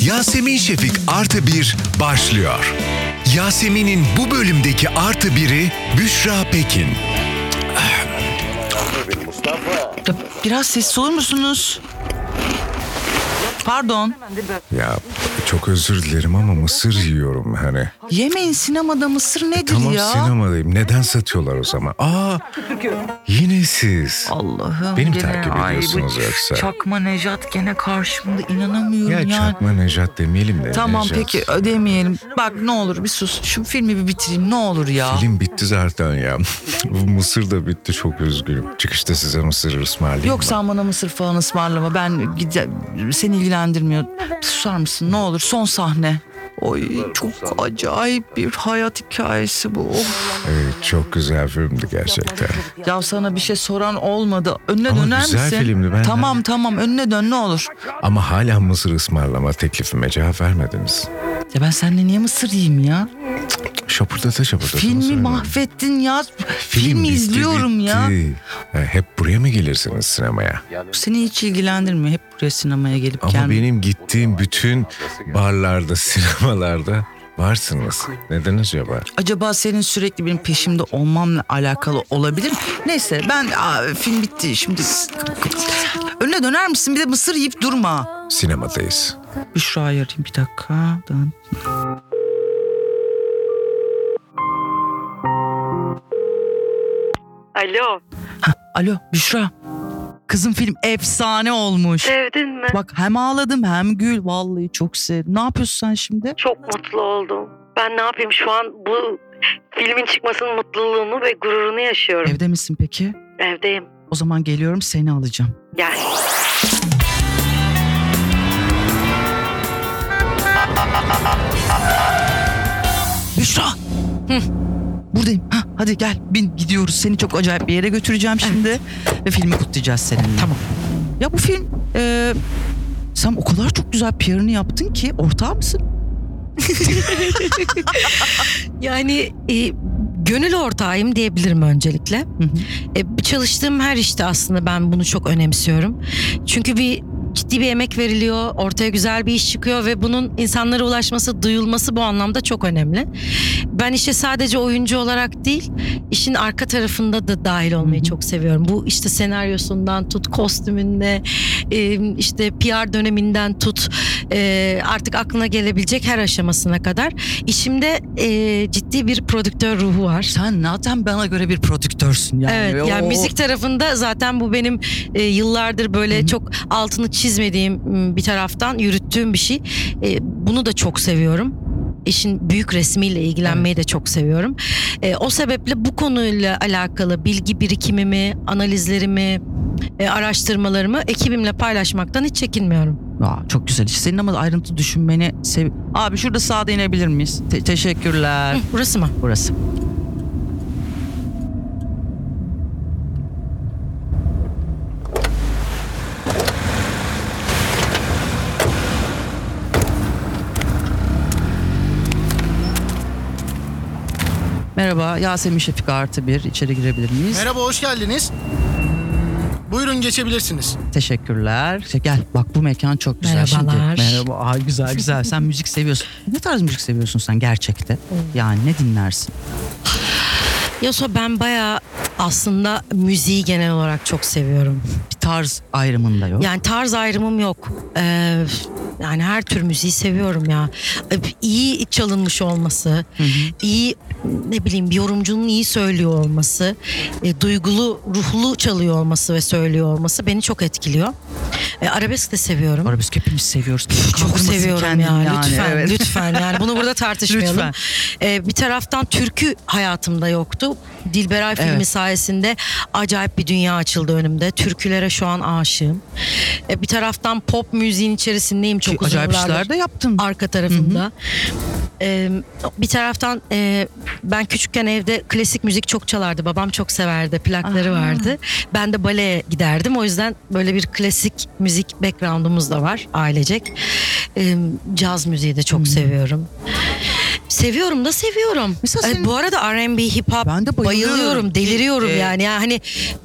Yasemin Şefik Artı Bir başlıyor. Yasemin'in bu bölümdeki artı biri Büşra Pekin. Ya Biraz sessiz olur musunuz? Pardon. Ya çok özür dilerim ama mısır yiyorum hani. Yemeyin sinemada mısır nedir Tamam ya? sinemadayım. Neden satıyorlar o zaman? Aa yine siz. Allah'ım. Beni gene- takip Ay, ediyorsunuz yoksa. Çakma Nejat gene karşımda inanamıyorum Ya ya. çakma Nejat demeyelim de. Tamam Nejat. peki ödemeyelim. Bak ne olur bir sus. Şu filmi bir bitireyim ne olur ya. Film bitti zaten ya. Bu mısır da bitti çok üzgünüm. Çıkışta size mısır ısmarlayayım Yok mı? sen bana mısır falan ısmarlama. Ben gide seni ilgilendirmiyor. Susar mısın ne olur son sahne. Oy çok acayip bir hayat hikayesi bu. Of. Evet, çok güzel filmdi gerçekten. Ya sana bir şey soran olmadı. Önüne Ama döner güzel misin? filmdi, ben- Tamam tamam önüne dön ne olur. Ama hala mısır ısmarlama teklifime cevap vermediniz. Ya ben seninle niye mısır yiyeyim ya? Şapırdata şapırdata. Filmi mahvettin ya. Film bitti, izliyorum ya. bitti. Ha, Hep buraya mı gelirsiniz sinemaya? Bu seni hiç ilgilendirmiyor. Hep buraya sinemaya gelip Ama gelme. benim gittiğim bütün barlarda, sinemalarda varsınız. Neden acaba? Acaba senin sürekli benim peşimde olmamla alakalı olabilir mi? Neyse ben aa, film bitti şimdi. Önüne döner misin? Bir de mısır yiyip durma. Sinemadayız. Büşra'yı arayayım bir dakika. Dön. Alo. Alo Büşra. Kızım film efsane olmuş. Sevdin mi? Bak hem ağladım hem gül. Vallahi çok sevdim. Ne yapıyorsun sen şimdi? Çok mutlu oldum. Ben ne yapayım şu an bu filmin çıkmasının mutluluğunu ve gururunu yaşıyorum. Evde misin peki? Evdeyim. O zaman geliyorum seni alacağım. Gel. Büşra. Hı. Buradayım. Ha, hadi gel bin gidiyoruz. Seni çok acayip bir yere götüreceğim şimdi. Ve filmi kutlayacağız seninle. Tamam. Ya bu film e, sen o kadar çok güzel PR'ını yaptın ki ortağı mısın? Yani e, gönül ortağıyım diyebilirim öncelikle. Hı hı. E, çalıştığım her işte aslında ben bunu çok önemsiyorum. Çünkü bir ciddi bir emek veriliyor, ortaya güzel bir iş çıkıyor ve bunun insanlara ulaşması, duyulması bu anlamda çok önemli. Ben işte sadece oyuncu olarak değil, işin arka tarafında da dahil olmayı çok seviyorum. Bu işte senaryosundan tut, kostümünde, e, işte PR döneminden tut, artık aklına gelebilecek her aşamasına kadar. İşimde ciddi bir prodüktör ruhu var. Sen zaten bana göre bir prodüktörsün yani. Evet Ve yani o- müzik tarafında zaten bu benim yıllardır böyle Hı hı. çok altını çizmediğim bir taraftan yürüttüğüm bir şey. E, bunu da çok seviyorum. İşin büyük resmiyle ilgilenmeyi de çok seviyorum. E, o sebeple bu konuyla alakalı bilgi birikimimi, analizlerimi, e, araştırmalarımı ekibimle paylaşmaktan hiç çekinmiyorum. Aa, çok güzel iş. Senin ama ayrıntı düşünmeni sev... Abi şurada sağda inebilir miyiz? Te- teşekkürler. Hı, burası mı? Burası. Merhaba Yasemin Şefik artı bir içeri girebilir miyiz? Merhaba, hoş geldiniz. Buyurun geçebilirsiniz. Teşekkürler. Şey, gel bak bu mekan çok güzel. Merhabalar. Şimdi, merhaba. Ay, güzel güzel. Sen müzik seviyorsun. Ne tarz müzik seviyorsun sen gerçekte? Yani ne dinlersin? Yoso ben bayağı aslında müziği genel olarak çok seviyorum. Bir tarz ayrımında yok. Yani tarz ayrımım yok. Ee, yani her tür müziği seviyorum ya. Ee, İyi çalınmış olması, Hı hı. iyi ne bileyim bir yorumcunun iyi söylüyor olması, e, duygulu, ruhlu çalıyor olması ve söylüyor olması beni çok etkiliyor. E, arabesk de seviyorum. Arabesk hepimiz seviyoruz. çok seviyorum ya. yani, Lütfen, evet. lütfen. Yani bunu burada tartışmayalım. Lütfen. Ee, bir taraftan türkü hayatımda yoktu. Dilberay filmi Evet. sayesinde acayip bir dünya açıldı önümde. Türkülere şu an aşığım. Ee, bir taraftan pop müziğin içerisindeyim çok Çok uzun acayip yıllardır. işler de yaptın. Arka tarafında. Ee, bir taraftan e, ben küçükken evde klasik müzik çok çalardı. Babam çok severdi. Plakları Aha. vardı. Ben de baleye giderdim. O yüzden böyle bir klasik müzik background'umuz da var ailecek. Ee, caz müziği de çok seviyorum. Seviyorum da seviyorum. Mesela senin- bu arada R&B, hip hop Ben de bayılıyorum. bayılıyorum, deliriyorum Ee, yani. yani. Hani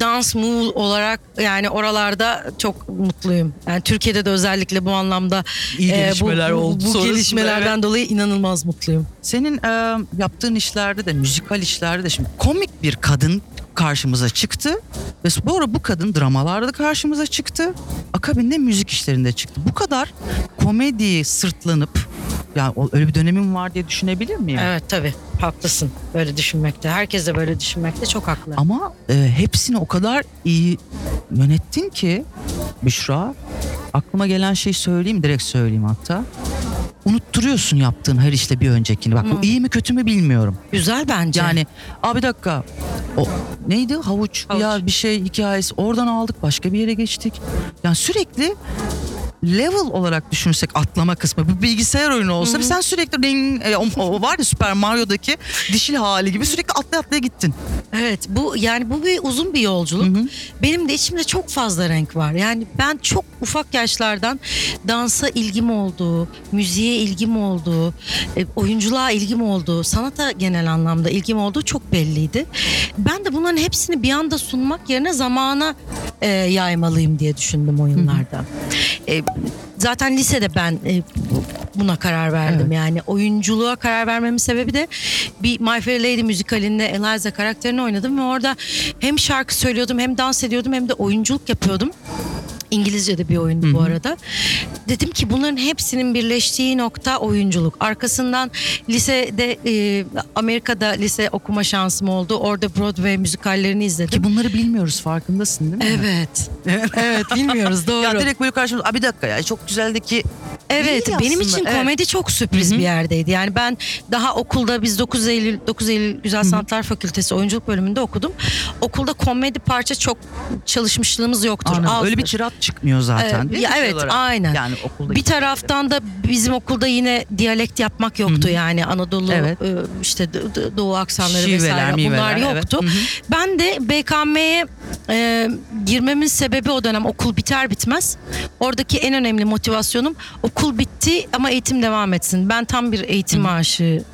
dance move olarak yani oralarda çok mutluyum. Yani Türkiye'de de özellikle bu anlamda İyi e, bu- gelişmeler bu, oldu Bu sonrasında, gelişmelerden dolayı inanılmaz mutluyum. Senin e, yaptığın işlerde de müzikal işlerde de şimdi komik bir kadın karşımıza çıktı. Ve bu ara bu kadın dramalarda karşımıza çıktı. Akabinde müzik işlerinde çıktı. Bu kadar komediyi sırtlanıp yani öyle bir dönemim var diye düşünebilir miyim? Evet tabii haklısın böyle düşünmekte. Herkes de böyle düşünmekte çok haklı. Ama e, hepsini o kadar iyi yönettin ki Büşra. Aklıma gelen şeyi söyleyeyim direkt söyleyeyim hatta. Unutturuyorsun yaptığın her işte bir öncekini. Bak bu Hı. iyi mi kötü mü bilmiyorum. Güzel bence. Yani abi bir dakika. O neydi? Havuç, Havuç. ya bir şey hikayesi. Oradan aldık başka bir yere geçtik. Yani sürekli level olarak düşünürsek atlama kısmı bu bilgisayar oyunu olsa Hı hı. sen sürekli ring, e, o, o var ya Super Mario'daki dişil hali gibi sürekli atlaya atlaya gittin. Evet bu yani bu bir uzun bir yolculuk. Hı hı. Benim de içimde çok fazla renk var. Yani ben çok ufak yaşlardan dansa ilgim olduğu, müziğe ilgim olduğu, e, oyunculuğa ilgim olduğu, sanata genel anlamda ilgim olduğu çok belliydi. Ben de bunların hepsini bir anda sunmak yerine zamana e, yaymalıyım diye düşündüm o yıllarda. E, zaten lisede ben e, bu- buna karar verdim. Evet. Yani oyunculuğa karar vermemin sebebi de bir My Fair Lady müzikalinde Eliza karakterini oynadım ve orada hem şarkı söylüyordum hem dans ediyordum hem de oyunculuk yapıyordum. İngilizce de bir oyundu Hı bu arada. Dedim ki bunların hepsinin birleştiği nokta oyunculuk. Arkasından lisede e, Amerika'da lise okuma şansım oldu. Orada Broadway müzikallerini izledim. Ki bunları bilmiyoruz farkındasın değil mi? Evet. evet bilmiyoruz doğru. Ya direkt böyle karşımıza "Aa, bir dakika ya çok güzeldi ki Evet İyi benim aslında, için evet. komedi çok sürpriz Hı hı. bir yerdeydi. Yani ben daha okulda biz 9 Eylül 9 Eylül Güzel Sanatlar Fakültesi oyunculuk bölümünde okudum. Okulda komedi parça çok çalışmışlığımız yoktur. Anladım. öyle bir tirat çıkmıyor zaten Ee, değil ya mi? Şey evet, olarak? aynen. Yani okulda Bir taraftan da bizim okulda yine diyalekt yapmak yoktu Hı hı. yani Anadolu Evet. e, işte Doğu aksanları Şiveler, vesaire bunlar miveler, evet. yoktu. Hı hı. Ben de BKM'ye e, girmemin sebebi o dönem okul biter bitmez. Oradaki en önemli motivasyonum okul bitti ama eğitim devam etsin. Ben tam bir eğitim aşığı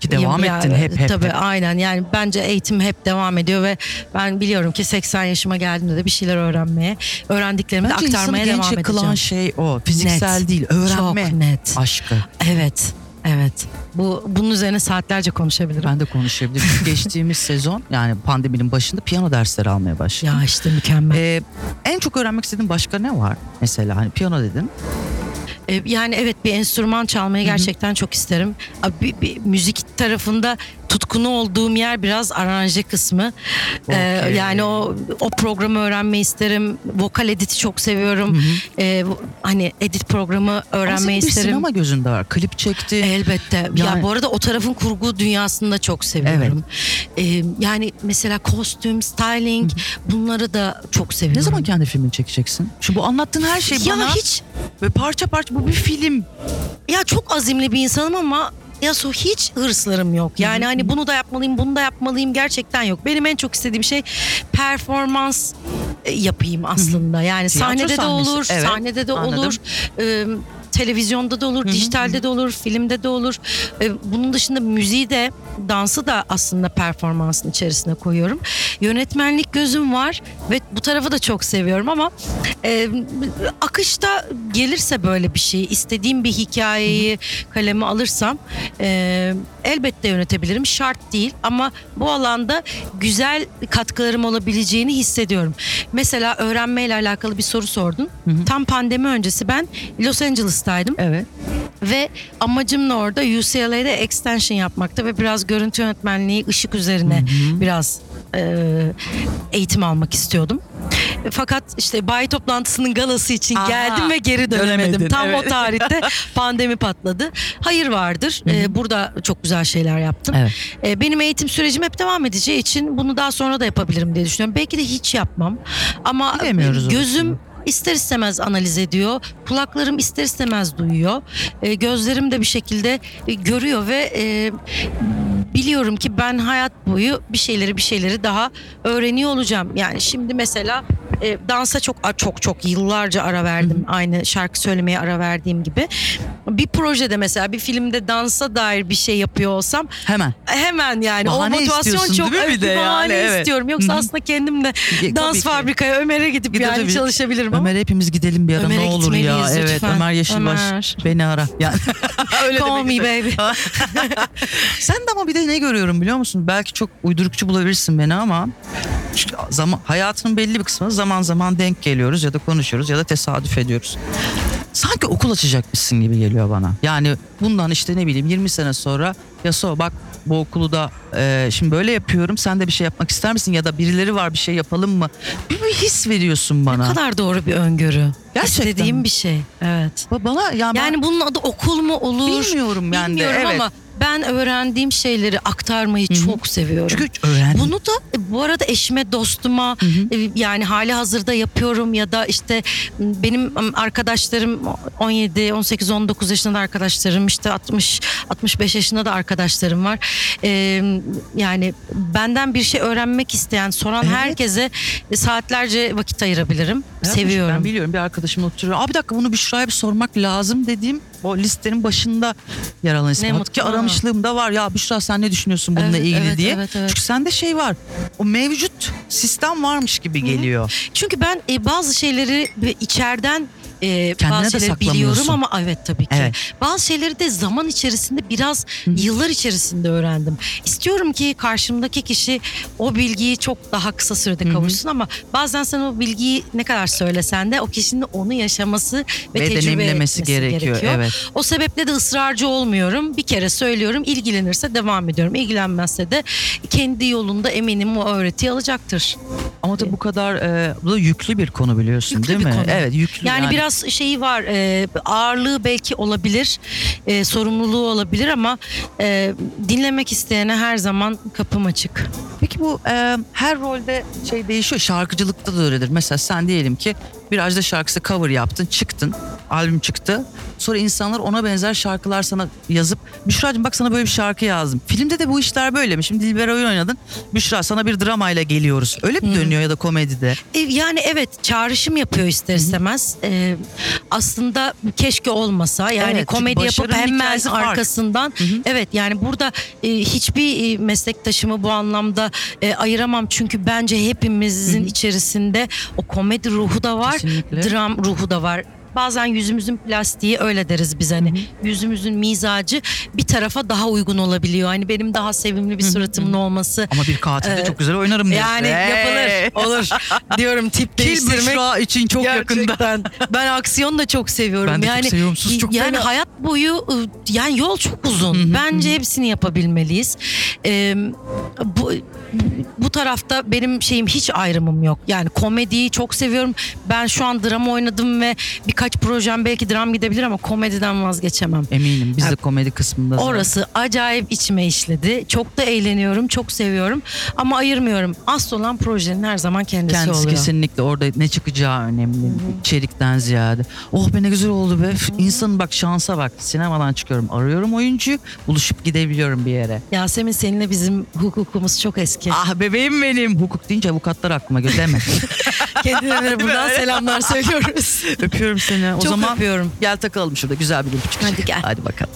ki devam ya, ettin hep hep. Tabii hep. aynen yani bence eğitim hep devam ediyor ve ben biliyorum ki 80 yaşıma geldiğimde de bir şeyler öğrenmeye, öğrendiklerimi de Bence aktarmaya insanı devam genç kılan edeceğim. şey o. Fiziksel Net. değil, öğrenme. Çok net. Aşkı. Evet. Evet. Bu bunun üzerine saatlerce konuşabilirim. Ben de konuşabilirim. Geçtiğimiz sezon yani pandeminin başında piyano dersleri almaya başladım. Ya işte mükemmel. Ee, en çok öğrenmek istediğin başka ne var? Mesela hani piyano dedin. Ee, yani evet bir enstrüman çalmayı gerçekten çok isterim. Bir, bir müzik tarafında tutkunu olduğum yer biraz aranje kısmı. Ee, Okey. yani o o programı öğrenmeyi isterim. Vokal editi çok seviyorum. Ee, hani edit programı Ama öğrenmeyi bir isterim. sinema gözünde var. Klip çekti. Elbette. Ya Yani- bu arada o tarafın kurgu dünyasını da çok seviyorum. Ee, yani mesela kostüm, styling bunları da çok seviyorum. ne zaman kendi filmini çekeceksin? Şu bu anlattığın her şey ya bana hiç ve parça parça bu bir film. ya çok azimli bir insanım ama ya so hiç hırslarım yok. Yani hani bunu da yapmalıyım, bunu da yapmalıyım gerçekten yok. Benim en çok istediğim şey performans e, yapayım aslında. Yani Tiyatro sahnede de sahnesi, olur, evet, sahnede de anladım. olur. e, televizyonda da olur, dijitalde de olur, filmde de olur. E, bunun dışında müziği de, dansı da aslında performansın içerisine koyuyorum. Yönetmenlik gözüm var ve bu tarafı da çok seviyorum ama e, akışta gelirse böyle bir şey, istediğim bir hikayeyi kaleme alırsam e, elbette yönetebilirim. Şart değil ama bu alanda güzel katkılarım olabileceğini hissediyorum. Mesela öğrenmeyle alakalı bir soru sordun. Tam pandemi öncesi ben Los Angeles'taydım Evet. ve amacım da orada UCLA'de extension yapmakta ve biraz görüntü yönetmenliği ışık üzerine biraz e, eğitim almak istiyordum. Fakat işte bayi toplantısının galası için Aha, geldim ve geri dönemedim. dönemedin, Tam o evet. tarihte pandemi patladı. Hayır vardır. E, burada çok güzel şeyler yaptım. Evet. E, benim eğitim sürecim hep devam edeceği için bunu daha sonra da yapabilirim diye düşünüyorum. Belki de hiç yapmam. Ama Bilemiyoruz gözüm orasını. İster istemez analiz ediyor. Kulaklarım ister istemez duyuyor. E, gözlerim de bir şekilde e, görüyor ve e, biliyorum ki ben hayat boyu bir şeyleri bir şeyleri daha öğreniyor olacağım. Yani şimdi mesela e, dansa çok çok çok yıllarca ara verdim. Aynı şarkı söylemeye ara verdiğim gibi. Bir projede mesela bir filmde dansa dair bir şey yapıyor olsam Hemen. hemen yani Bahane o motivasyon çok değil mi bir de yani? bahane Evet. istiyorum. Yoksa Hı hı. aslında kendim de Tabii dans fabrikaya Ömer'e gidip Gidelim. yani çalışabilirim ama. Ömer hepimiz gidelim bir ara Ömer'e ne olur ya. gitmeliyiz Evet lütfen. Ömer Yeşilbaş Ömer. beni ara. Yani öyle Call me baby. Sen de ama bir de ne görüyorum biliyor musun? Belki çok uydurukçu bulabilirsin beni ama çünkü zaman hayatının belli bir kısmı zaman zaman denk geliyoruz ya da konuşuyoruz ya da tesadüf ediyoruz. Sanki okul açacakmışsın gibi geliyor bana. Yani bundan işte ne bileyim 20 sene sonra ya so bak bu okulu da e, şimdi böyle yapıyorum. Sen de bir şey yapmak ister misin ya da birileri var bir şey yapalım mı? Bir, bir his veriyorsun bana. Ne kadar doğru bir öngörü. Gerçekten. İstediğim bir şey. Evet. Ba- Bana ya ben Yani bunun adı okul mu olur? bilmiyorum yani de, Bilmiyorum evet. ama ben öğrendiğim şeyleri aktarmayı Hı hı. çok seviyorum. Çünkü öğrendim. Bunu da e, bu arada eşime, dostuma hı. e, yani hali hazırda yapıyorum ya da işte benim arkadaşlarım 17, 18, 19 yaşında da arkadaşlarım işte 60, 65 yaşında da arkadaşlarım var. E, yani benden bir şey öğrenmek isteyen, soran Evet. herkese saatlerce vakit ayırabilirim. Yapmış, Seviyorum. Ben biliyorum bir arkadaşım oturuyor. Abi bir dakika bunu Büşra'ya bir sormak lazım dediğim o listenin başında yer alan isim. Ne Halbuki mutlu. aramışlığım da var. Ya Büşra sen ne düşünüyorsun bununla Evet, ilgili evet, diye. evet, evet. Çünkü sende şey var. O mevcut sistem varmış gibi geliyor. Çünkü ben e, bazı şeyleri içeriden e, Kendine bazı de şeyleri saklamıyorsun. biliyorum ama evet tabii ki. Evet. Bazı şeyleri de zaman içerisinde biraz yıllar içerisinde öğrendim. İstiyorum ki karşımdaki kişi o bilgiyi çok daha kısa sürede kavuşsun ama bazen sen o bilgiyi ne kadar söylesen de o kişinin onu yaşaması ve, Ve tecrübe deneyimlemesi etmesi gerekiyor, evet. O sebeple de ısrarcı olmuyorum. Bir kere söylüyorum, ilgilenirse devam ediyorum. İlgilenmezse de kendi yolunda eminim o öğretiyi alacaktır. Ama da bu kadar e, bu da yüklü bir konu biliyorsun Yüklü değil bir mi? konu. Evet yüklü. Yani, biraz şeyi var e, ağırlığı belki olabilir e, sorumluluğu olabilir ama e, dinlemek isteyene her zaman kapım açık. Peki bu e, her rolde şey değişiyor. Şarkıcılıkta da öyledir. Mesela sen diyelim ki bir Ajda şarkısı cover yaptın, çıktın, albüm çıktı. Sonra insanlar ona benzer şarkılar sana yazıp Büşra'cığım bak sana böyle bir şarkı yazdım. Filmde de bu işler böyle mi? Şimdi Dilber oyun oynadın. Büşra sana bir dramayla geliyoruz. Öyle mi dönüyor ya da komedide? E, yani evet çağrışım yapıyor ister istemez. E, aslında keşke olmasa yani Evet, komedi yapıp hemen arkasından evet yani burada e, hiçbir e, meslektaşımı bu anlamda e, ayıramam çünkü bence hepimizin içerisinde o komedi ruhu da var, Kesinlikle. dram ruhu da var. Bazen yüzümüzün plastiği öyle deriz biz hani yüzümüzün mizacı bir tarafa daha uygun olabiliyor. Hani benim daha sevimli bir suratımın olması Ama bir katilde Evet. çok güzel oynarım diyorsun. yani Hey! yapılır olur diyorum tip Kil değiştirmek. Büşra için çok yakında. Gerçekten. ben aksiyon da çok seviyorum. Ben de çok yani, seviyorum. Sus, çok yani fena. hayat boyu ı, yani yol çok uzun. Bence hepsini yapabilmeliyiz. Ee, bu bu tarafta benim şeyim hiç ayrımım yok. Yani komediyi çok seviyorum. Ben şu an drama oynadım ve birkaç projem belki dram gidebilir ama komediden vazgeçemem. Eminim biz de komedi kısmında. zaten. Orası acayip içime işledi. Çok da eğleniyorum, çok seviyorum ama ayırmıyorum. Asıl olan projenin her zaman kendisi, Kendisi oluyor. kesinlikle orada ne çıkacağı önemli. İçerikten ziyade. Oh be ne güzel oldu be. İnsanın bak şansa bak. Sinemadan çıkıyorum. Arıyorum oyuncuyu. Buluşup gidebiliyorum bir yere. Yasemin seninle bizim hukukumuz çok eski. Ah bebeğim benim. Hukuk deyince avukatlar aklıma geliyor. Deme. Kendilerine buradan selamlar söylüyoruz. Öpüyorum seni. O Çok zaman öpüyorum. gel takalım şurada güzel bir öpücük. Hadi gel. Hadi bakalım.